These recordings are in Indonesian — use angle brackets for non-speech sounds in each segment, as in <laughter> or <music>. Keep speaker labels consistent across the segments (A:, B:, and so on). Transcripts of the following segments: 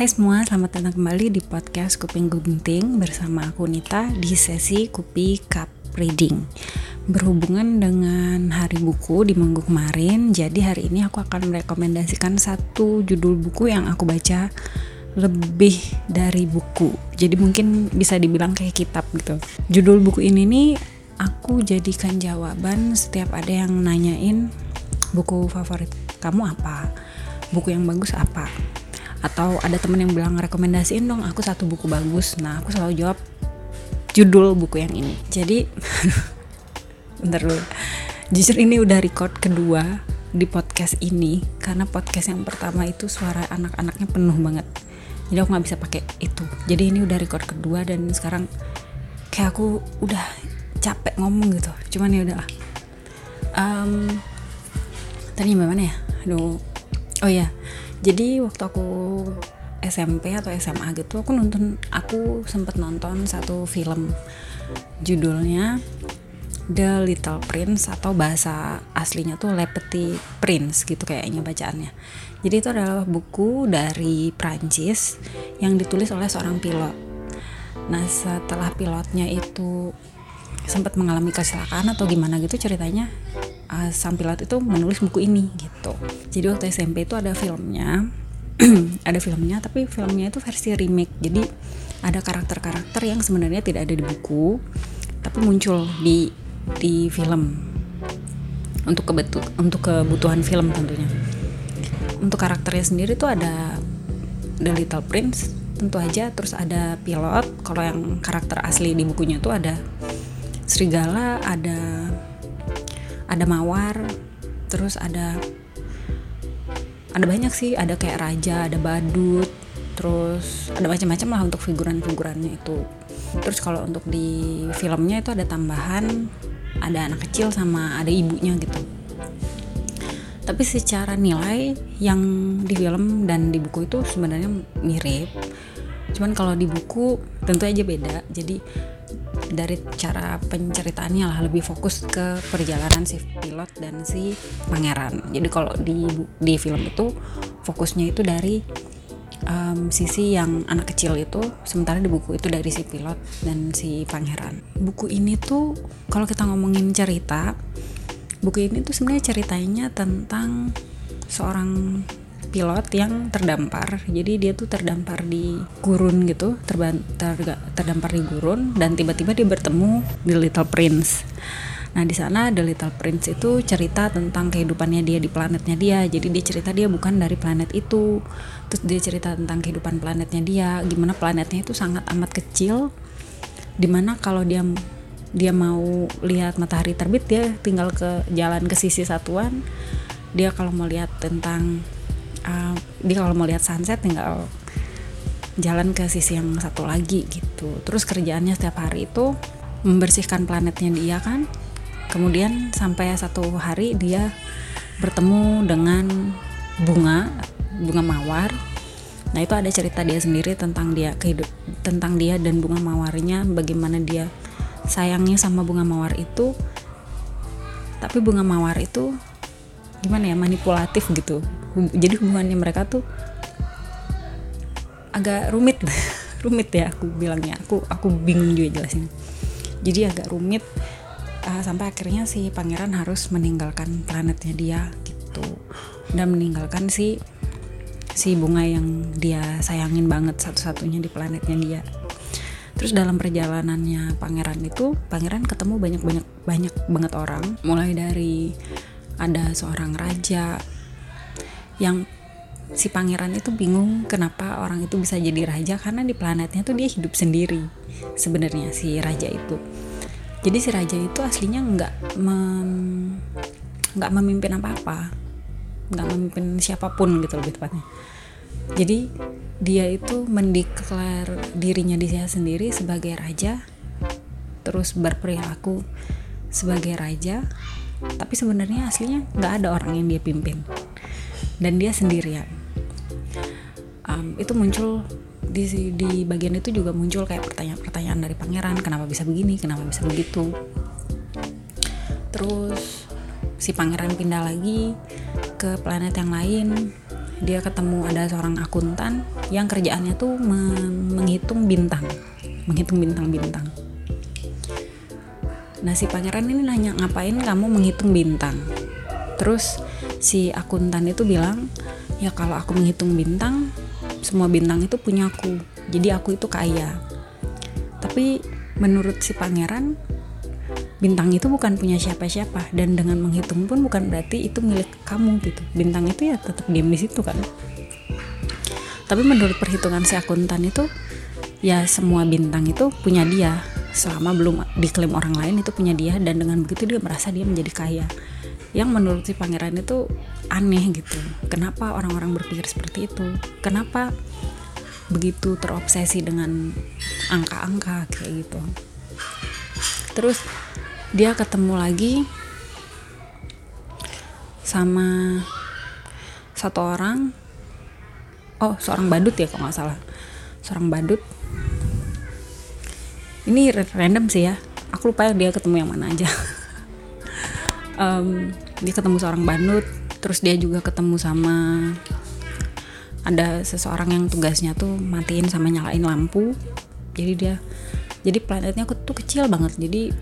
A: Hai semua, selamat datang kembali di podcast Kuping Gunting bersama aku Nita di sesi Kupi Cup Reading. Berhubungan dengan hari buku di minggu kemarin, jadi hari ini aku akan merekomendasikan satu judul buku yang aku baca lebih dari buku. Jadi mungkin bisa dibilang kayak kitab gitu. Judul buku ini nih aku jadikan jawaban setiap ada yang nanyain buku favorit kamu apa, buku yang bagus apa atau ada temen yang bilang rekomendasiin dong aku satu buku bagus. Nah aku selalu jawab judul buku yang ini. Jadi <laughs> bentar dulu. Jujur ini udah record kedua di podcast ini karena podcast yang pertama itu suara anak-anaknya penuh banget. Jadi aku nggak bisa pakai itu. Jadi ini udah record kedua dan sekarang kayak aku udah capek ngomong gitu. Cuman ya udah um, tadi gimana ya? Aduh. Oh ya jadi waktu aku SMP atau SMA gitu aku nonton aku sempet nonton satu film judulnya The Little Prince atau bahasa aslinya tuh Le Petit Prince gitu kayaknya bacaannya. Jadi itu adalah buku dari Prancis yang ditulis oleh seorang pilot. Nah setelah pilotnya itu sempat mengalami kecelakaan atau gimana gitu ceritanya uh, sang pilot itu menulis buku ini gitu. Jadi waktu SMP itu ada filmnya. <clears throat> Ada filmnya tapi filmnya itu versi remake. Jadi ada karakter-karakter yang sebenarnya tidak ada di buku tapi muncul di di film. Untuk kebetu untuk kebutuhan film tentunya. Untuk karakternya sendiri tuh ada The Little Prince tentu aja. Terus ada pilot. Kalau yang karakter asli di bukunya tuh ada serigala ada ada mawar terus ada ada banyak sih. Ada kayak raja ada badut terus ada macam-macam lah untuk figuran-figurannya itu. Terus kalau untuk di filmnya itu ada tambahan ada anak kecil sama ada ibunya gitu. Tapi secara nilai yang di film dan di buku itu sebenarnya mirip. Cuman kalau di buku tentu aja beda. Jadi dari cara penceritaannya lah lebih fokus ke perjalanan si pilot dan si pangeran. Jadi kalau di di film itu fokusnya itu dari um, sisi yang anak kecil itu, sementara di buku itu dari si pilot dan si pangeran. Buku ini tuh kalau kita ngomongin cerita, buku ini tuh sebenarnya ceritanya tentang seorang pilot yang terdampar jadi dia tuh terdampar di gurun gitu terban, ter, terdampar di gurun dan tiba-tiba dia bertemu The Little Prince Nah di sana The Little Prince itu cerita tentang kehidupannya dia di planetnya dia. Jadi dia cerita dia bukan dari planet itu. Terus dia cerita tentang kehidupan planetnya dia. Gimana planetnya itu sangat amat kecil. Di mana kalau dia dia mau lihat matahari terbit dia tinggal ke jalan ke sisi satuan. Dia kalau mau lihat tentang dia kalau mau lihat sunset tinggal jalan ke sisi yang satu lagi gitu. Terus kerjaannya setiap hari itu membersihkan planetnya dia kan. Kemudian sampai satu hari dia bertemu dengan bunga bunga mawar. Nah itu ada cerita dia sendiri tentang dia kehidup tentang dia dan bunga mawarnya bagaimana dia sayangnya sama bunga mawar itu. Tapi bunga mawar itu gimana ya manipulatif gitu jadi hubungannya mereka tuh agak rumit. <laughs> Rumit ya aku bilangnya. Aku aku bingung juga jelasin. Jadi agak rumit uh, sampai akhirnya si pangeran harus meninggalkan planetnya dia gitu. Dan meninggalkan si si bunga yang dia sayangin banget satu-satunya di planetnya dia. Terus dalam perjalanannya pangeran itu pangeran ketemu banyak banyak banyak banget orang. Mulai dari ada seorang raja yang si pangeran itu bingung kenapa orang itu bisa jadi raja karena di planetnya tuh dia hidup sendiri sebenarnya si raja itu. Jadi si raja itu aslinya nggak mem, nggak memimpin apa-apa nggak memimpin siapa pun gitu lebih tepatnya. Jadi dia itu mendeklar dirinya di dia sendiri sebagai raja terus berperilaku sebagai raja tapi sebenarnya aslinya nggak ada orang yang dia pimpin dan dia sendirian. Um, itu muncul di di bagian itu juga muncul kayak pertanyaan-pertanyaan dari pangeran kenapa bisa begini kenapa bisa begitu. Terus si pangeran pindah lagi ke planet yang lain. Dia ketemu ada seorang akuntan yang kerjaannya tuh menghitung bintang. Menghitung bintang-bintang. Nah si pangeran ini nanya ngapain kamu menghitung bintang? Terus si akuntan itu bilang ya kalau aku menghitung bintang semua bintang itu punya aku. Jadi aku itu kaya. Tapi menurut si pangeran bintang itu bukan punya siapa-siapa dan dengan menghitung pun bukan berarti itu milik kamu gitu. Bintang itu ya tetap diam di situ kan. Tapi menurut perhitungan si akuntan itu ya semua bintang itu punya dia. Selama belum diklaim orang lain itu punya dia dan dengan begitu dia merasa dia menjadi kaya yang menurut si pangeran itu aneh gitu. Kenapa orang-orang berpikir seperti itu? Kenapa begitu terobsesi dengan angka-angka kayak gitu? Terus dia ketemu lagi sama satu orang. Oh seorang badut ya kalau nggak salah. Seorang badut. Ini random sih ya. Aku lupa dia ketemu yang mana aja <laughs> um, dia ketemu seorang badut terus dia juga ketemu sama ada seseorang yang tugasnya tuh matiin sama nyalain lampu. Jadi dia jadi planetnya tuh kecil banget jadi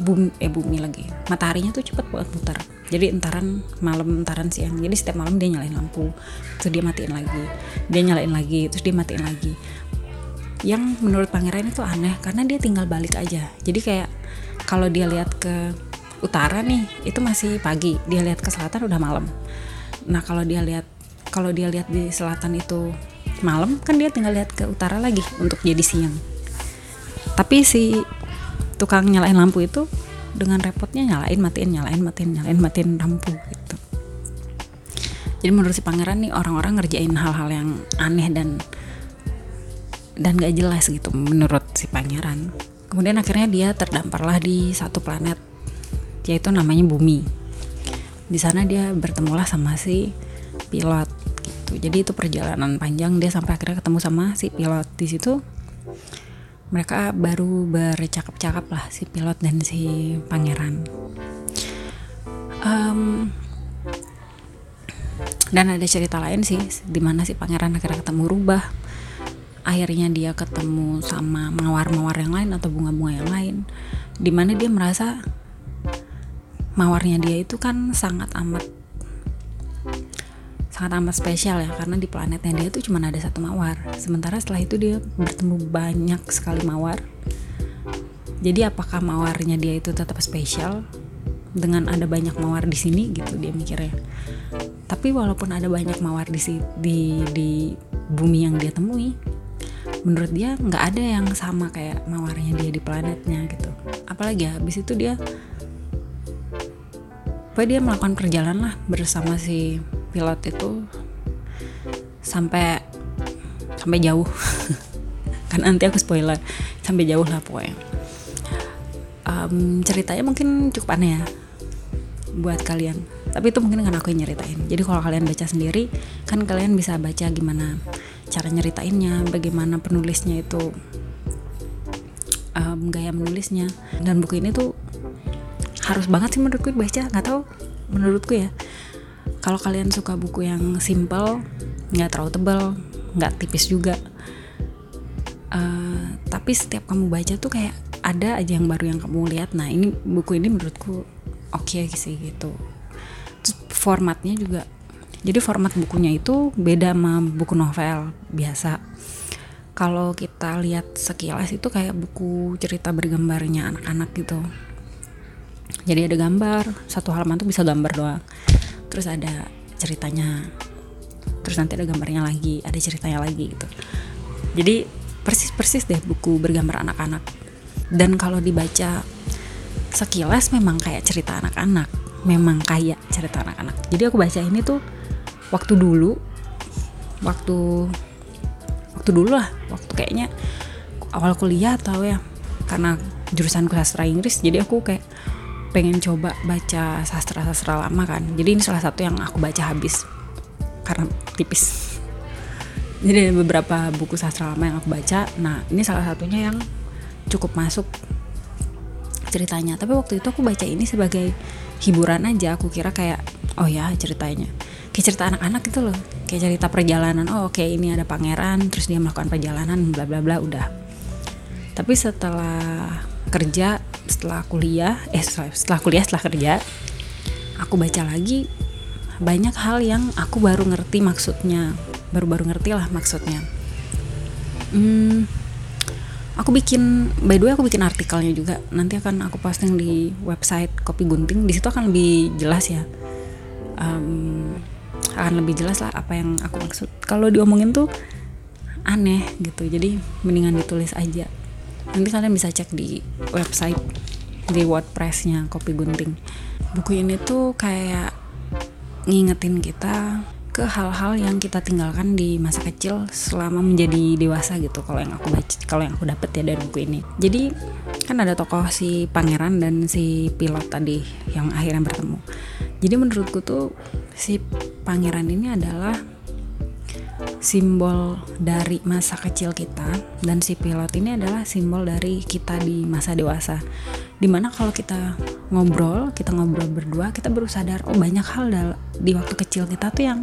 A: bumi eh bumi lagi. Mataharinya tuh cepet banget muter. Jadi entaran malam entaran siang. Jadi setiap malam dia nyalain lampu terus dia matiin lagi. Dia nyalain lagi terus dia matiin lagi. Yang menurut pangeran itu aneh karena dia tinggal balik aja. Jadi kayak kalau dia lihat ke utara nih itu masih pagi. Dia lihat ke selatan udah malam. Nah kalau dia lihat kalau dia lihat di selatan itu malam kan dia tinggal lihat ke utara lagi untuk jadi siang. Tapi si tukang nyalain lampu itu dengan repotnya nyalain matiin nyalain matiin nyalain matiin lampu gitu. Jadi menurut si pangeran nih orang-orang ngerjain hal-hal yang aneh dan dan gak jelas gitu menurut si pangeran. Kemudian akhirnya dia terdamparlah di satu planet yaitu namanya bumi. Di sana dia bertemulah sama si pilot gitu. Jadi itu perjalanan panjang dia sampai akhirnya ketemu sama si pilot. Di situ mereka baru bercakap-cakap lah si pilot dan si pangeran. Um, dan ada cerita lain sih di mana si pangeran akhirnya ketemu rubah. Akhirnya dia ketemu sama mawar-mawar yang lain atau bunga-bunga yang lain. Di mana dia merasa mawarnya dia itu kan sangat amat sangat amat spesial ya karena di planetnya dia tuh cuma ada satu mawar. Sementara setelah itu dia bertemu banyak sekali mawar. Jadi apakah mawarnya dia itu tetap spesial dengan ada banyak mawar di sini gitu dia mikirnya. Tapi walaupun ada banyak mawar di di di bumi yang dia temui menurut dia nggak ada yang sama kayak mawarnya dia di planetnya gitu. Apalagi habis itu dia apa dia melakukan perjalanan lah bersama si pilot itu sampai sampai jauh. <laughs> Kan nanti aku spoiler sampai jauh lah pokoknya. Um, ceritanya mungkin cukup aneh ya buat kalian. Tapi itu mungkin karena aku yang nyeritain. Jadi kalau kalian baca sendiri kan kalian bisa baca gimana cara nyeritainnya bagaimana penulisnya itu um, gaya menulisnya. Dan buku ini tuh harus banget sih menurutku baca nggak tahu menurutku ya. Kalau kalian suka buku yang simple nggak terlalu tebal nggak tipis juga uh, tapi setiap kamu baca tuh kayak ada aja yang baru yang kamu lihat. Nah ini buku ini menurutku oke okay sih gitu. Terus formatnya juga jadi format bukunya itu beda sama buku novel biasa. Kalau kita lihat sekilas itu kayak buku cerita bergambarnya anak-anak gitu jadi ada gambar satu halaman tuh bisa gambar doang. Terus ada ceritanya. Terus nanti ada gambarnya lagi ada ceritanya lagi gitu. Jadi persis persis deh buku bergambar anak-anak. Dan kalau dibaca sekilas memang kayak cerita anak-anak. Memang kayak cerita anak-anak. Jadi aku baca ini tuh waktu dulu waktu waktu dulu lah. Waktu kayaknya awal kuliah atau ya karena jurusanku sastra Inggris jadi aku kayak pengen coba baca sastra-sastra lama kan. Jadi ini salah satu yang aku baca habis. Karena tipis. Jadi ada beberapa buku sastra lama yang aku baca. Nah ini salah satunya yang cukup masuk ceritanya. Tapi waktu itu aku baca ini sebagai hiburan aja. Aku kira kayak oh ya ceritanya. Kayak cerita anak-anak gitu loh. Kayak cerita perjalanan. Oh oke ini ada pangeran terus dia melakukan perjalanan bla bla bla udah. Tapi setelah kerja setelah kuliah eh setelah kuliah setelah kerja aku baca lagi banyak hal yang aku baru ngerti maksudnya. Baru-baru ngerti lah maksudnya. Hmm, aku bikin by the way aku bikin artikelnya juga. Nanti akan aku posting di website kopi gunting. Di situ akan lebih jelas ya. Um, akan lebih jelas lah apa yang aku maksud. Kalau diomongin tuh aneh gitu. Jadi mendingan ditulis aja nanti kalian bisa cek di website di wordpressnya kopi gunting. Buku ini tuh kayak ngingetin kita ke hal-hal yang kita tinggalkan di masa kecil selama menjadi dewasa gitu kalau yang aku baca kalau yang aku dapet ya dari buku ini. Jadi kan ada tokoh si pangeran dan si pilot tadi yang akhirnya bertemu. Jadi menurutku tuh si pangeran ini adalah simbol dari masa kecil kita dan si pilot ini adalah simbol dari kita di masa dewasa. Di mana kalau kita ngobrol kita ngobrol berdua kita baru sadar oh banyak hal di waktu kecil kita tuh yang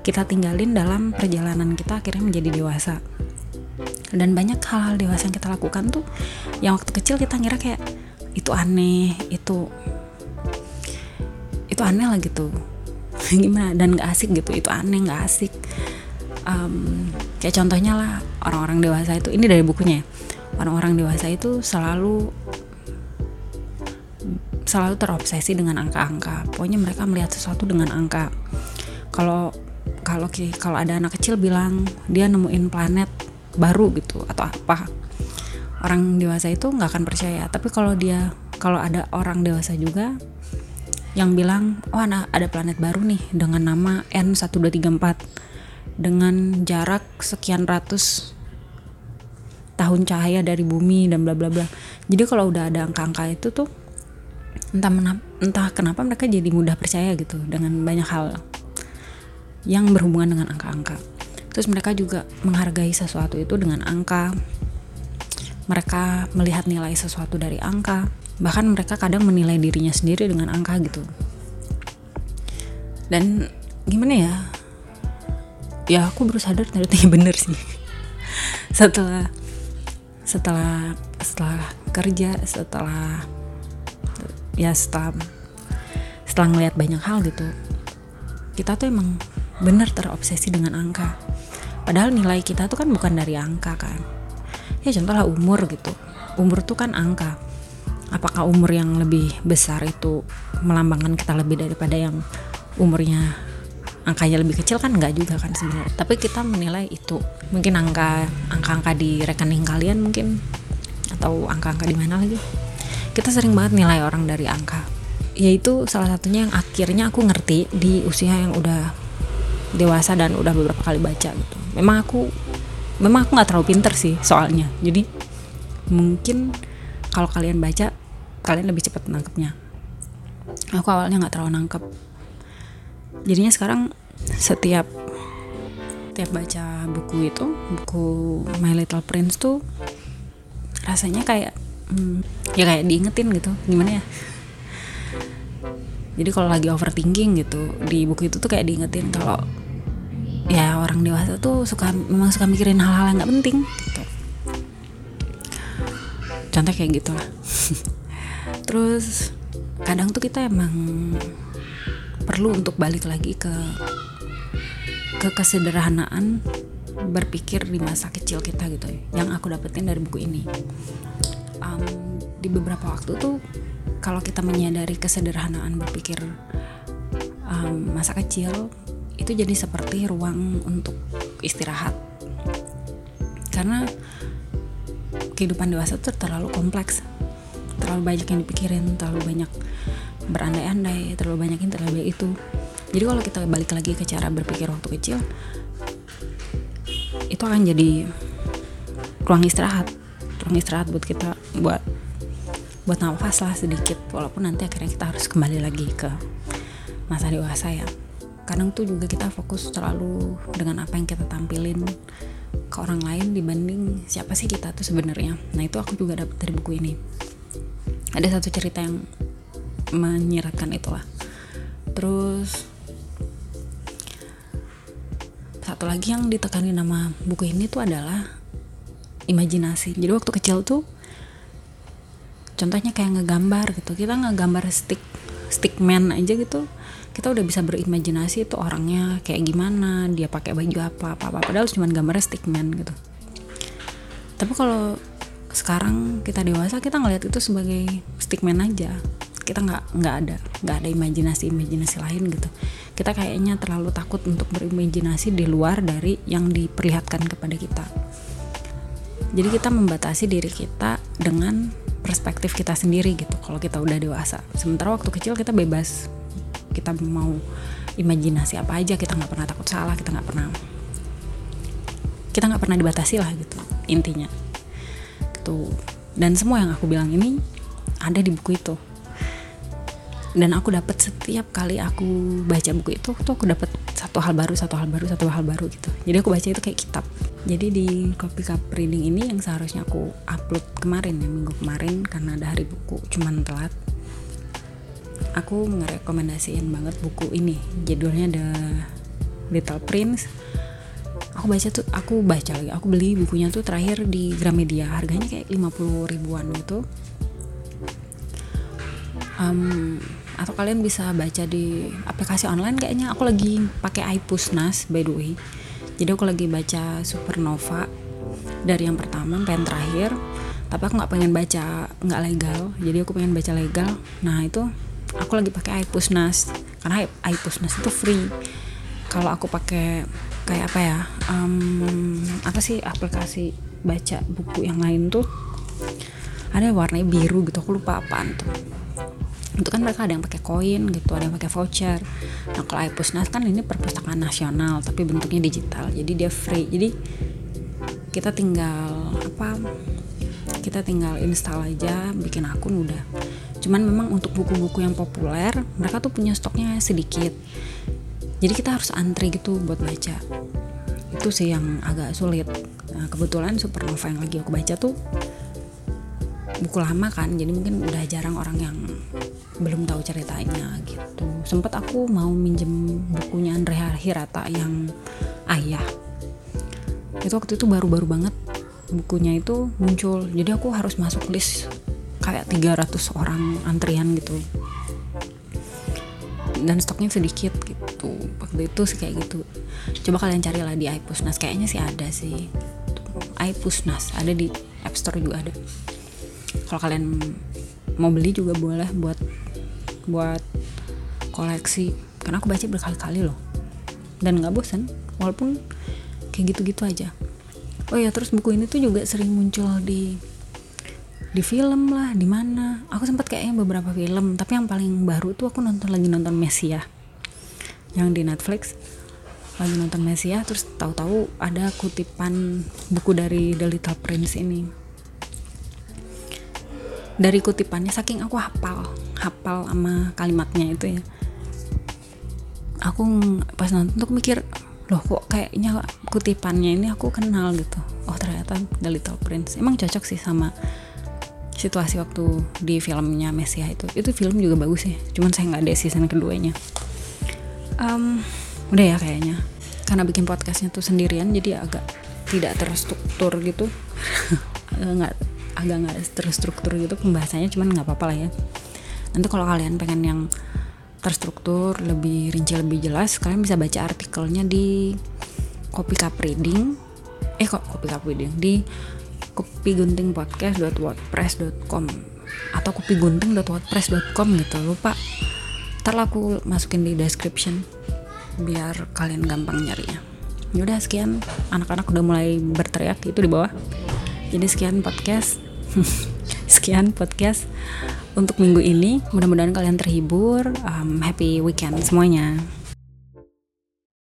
A: kita tinggalin dalam perjalanan kita akhirnya menjadi dewasa. Dan banyak hal-hal dewasa yang kita lakukan tuh yang waktu kecil kita ngira kayak itu aneh itu itu aneh lah gitu. <laughs> Gimana? Dan gak asik gitu itu aneh gak asik um, kayak contohnya lah orang-orang dewasa itu ini dari bukunya ya. orang-orang dewasa itu selalu selalu terobsesi dengan angka-angka. Pokoknya mereka melihat sesuatu dengan angka. Kalau kalau kalau ada anak kecil bilang dia nemuin planet baru gitu atau apa. Orang dewasa itu nggak akan percaya. Tapi kalau dia kalau ada orang dewasa juga yang bilang oh ada, ada planet baru nih dengan nama N1234 dengan jarak sekian ratus tahun cahaya dari bumi dan bla bla bla. Jadi kalau udah ada angka-angka itu tuh entah entah kenapa mereka jadi mudah percaya gitu dengan banyak hal yang berhubungan dengan angka-angka. Terus mereka juga menghargai sesuatu itu dengan angka. Mereka melihat nilai sesuatu dari angka bahkan mereka kadang menilai dirinya sendiri dengan angka gitu dan gimana ya ya aku baru sadar ternyata bener sih. Setelah setelah setelah kerja setelah ya setelah setelah ngelihat banyak hal gitu kita tuh emang bener terobsesi dengan angka. Padahal nilai kita tuh kan bukan dari angka kan. Ya contohlah umur gitu. Umur tuh kan angka. Apakah umur yang lebih besar itu melambangkan kita lebih daripada yang umurnya angkanya lebih kecil kan enggak juga kan sebenarnya. Tapi kita menilai itu. Mungkin angka angka-angka di rekening kalian mungkin. Atau angka-angka di mana lagi. Kita sering banget nilai orang dari angka. Yaitu salah satunya yang akhirnya aku ngerti di usia yang udah dewasa dan udah beberapa kali baca gitu. Memang aku memang aku nggak terlalu pinter sih soalnya. Jadi mungkin kalau kalian baca kalian lebih cepat nangkepnya aku awalnya nggak terlalu nangkep jadinya sekarang setiap setiap baca buku itu buku My Little Prince tuh rasanya kayak hmm, ya kayak diingetin gitu gimana ya? Jadi kalau lagi overthinking gitu di buku itu tuh kayak diingetin kalau ya orang dewasa tuh suka memang suka mikirin hal-hal yang nggak penting gitu. Contoh kayak gitu lah <laughs> terus kadang tuh kita emang perlu untuk balik lagi ke ke kesederhanaan berpikir di masa kecil kita gitu ya yang aku dapetin dari buku ini. Um, di beberapa waktu tuh kalau kita menyadari kesederhanaan berpikir um, masa kecil itu jadi seperti ruang untuk istirahat. Karena kehidupan dewasa tuh terlalu kompleks. Terlalu banyak yang dipikirin terlalu banyak berandai-andai terlalu banyak ini terlalu banyak itu. Jadi kalau kita balik lagi ke cara berpikir waktu kecil itu akan jadi ruang istirahat. Ruang istirahat buat kita buat buat nafas lah sedikit walaupun nanti akhirnya kita harus kembali lagi ke masa dewasa ya. Kadang tuh juga kita fokus terlalu dengan apa yang kita tampilin ke orang lain dibanding siapa sih kita tuh sebenarnya. Nah itu aku juga dapat dari buku ini. Ada satu cerita yang menyiratkan itulah. Terus satu lagi yang ditekani nama buku ini tuh adalah imajinasi. Jadi waktu kecil tuh contohnya kayak ngegambar gitu. Kita ngegambar stick stickman aja gitu. Kita udah bisa berimajinasi itu orangnya kayak gimana dia pakai baju apa apa apa. Padahal cuma gambar stickman gitu. Tapi kalau sekarang kita dewasa kita ngelihat itu sebagai stickman aja kita nggak nggak ada nggak ada imajinasi imajinasi lain gitu. Kita kayaknya terlalu takut untuk berimajinasi di luar dari yang diperlihatkan kepada kita. Jadi kita membatasi diri kita dengan perspektif kita sendiri gitu kalau kita udah dewasa. Sementara waktu kecil kita bebas. Kita mau imajinasi apa aja kita nggak pernah takut salah kita nggak pernah kita nggak pernah dibatasi lah gitu intinya. Gitu. Dan semua yang aku bilang ini ada di buku itu dan aku dapat setiap kali aku baca buku itu tuh aku dapat satu hal baru satu hal baru satu hal baru gitu. Jadi aku baca itu kayak kitab. Jadi di copy cup reading ini yang seharusnya aku upload kemarin ya minggu kemarin karena ada hari buku cuman telat aku ngerekomendasiin banget buku ini. Judulnya The Little Prince. Aku baca tuh aku baca lagi aku beli bukunya tuh terakhir di Gramedia. Harganya kayak 50 ribuan gitu. Um, atau kalian bisa baca di aplikasi online kayaknya. Aku lagi pakai iPusnas by the way. Jadi aku lagi baca Supernova dari yang pertama sampai yang terakhir. Tapi aku nggak pengen baca nggak legal. Jadi aku pengen baca legal. Nah itu aku lagi pakai iPusnas. Karena iPusnas itu free. Kalau aku pakai kayak apa ya um, apa sih aplikasi baca buku yang lain tuh? Ada warnanya biru gitu aku lupa apaan tuh itu kan mereka ada yang pakai koin gitu ada yang pakai voucher. Nah kalau iPusnas kan ini perpustakaan nasional tapi bentuknya digital. Jadi dia free. Jadi kita tinggal apa kita tinggal install aja bikin akun udah. Cuman memang untuk buku-buku yang populer mereka tuh punya stoknya sedikit. Jadi kita harus antri gitu buat baca. Itu sih yang agak sulit. Nah, kebetulan Supernova yang lagi aku baca tuh buku lama kan jadi mungkin udah jarang orang yang belum tahu ceritanya gitu. Sempet aku mau minjem bukunya Andre Hirata yang ayah. Itu waktu itu baru-baru banget bukunya itu muncul. Jadi aku harus masuk list kayak 300 orang antrian gitu. Dan stoknya sedikit gitu. Waktu itu sih kayak gitu. Coba kalian carilah di iPusnas. Kayaknya sih ada sih. iPusnas ada di App Store juga ada. Kalau kalian mau beli juga boleh buat buat koleksi. Karena aku baca berkali-kali loh. Dan nggak bosan walaupun kayak gitu-gitu aja. Oh ya terus buku ini tuh juga sering muncul di di film lah di mana. Aku sempat kayaknya beberapa film tapi yang paling baru tuh aku nonton lagi nonton Mesia yang di Netflix lagi nonton Mesia terus tahu-tahu ada kutipan buku dari The Little Prince ini. Dari kutipannya saking aku hafal hafal sama kalimatnya itu ya. Aku pas nonton tuh mikir loh kok kayaknya kutipannya ini aku kenal gitu. Oh ternyata The Little Prince. Emang cocok sih sama situasi waktu di filmnya Mesia itu. Itu film juga bagus ya cuman saya nggak ada season keduanya. Um, udah ya kayaknya. Karena bikin podcastnya tuh sendirian jadi agak tidak terstruktur gitu. <laughs> Nggak agak nggak terstruktur gitu pembahasannya cuman nggak apa-apa lah ya nanti kalau kalian pengen yang terstruktur lebih rinci lebih jelas kalian bisa baca artikelnya di Copy Cup Reading. Eh kok Copy Cup Reading? Di kopiguntingpodcast.wordpress.com atau kopigunting.wordpress.com gitu. Lupa. Ntar aku masukin di description biar kalian gampang nyarinya. Yaudah sekian. Anak-anak udah mulai berteriak itu di bawah. Jadi sekian podcast. <laughs> Sekian podcast untuk minggu ini mudah-mudahan kalian terhibur um, happy weekend semuanya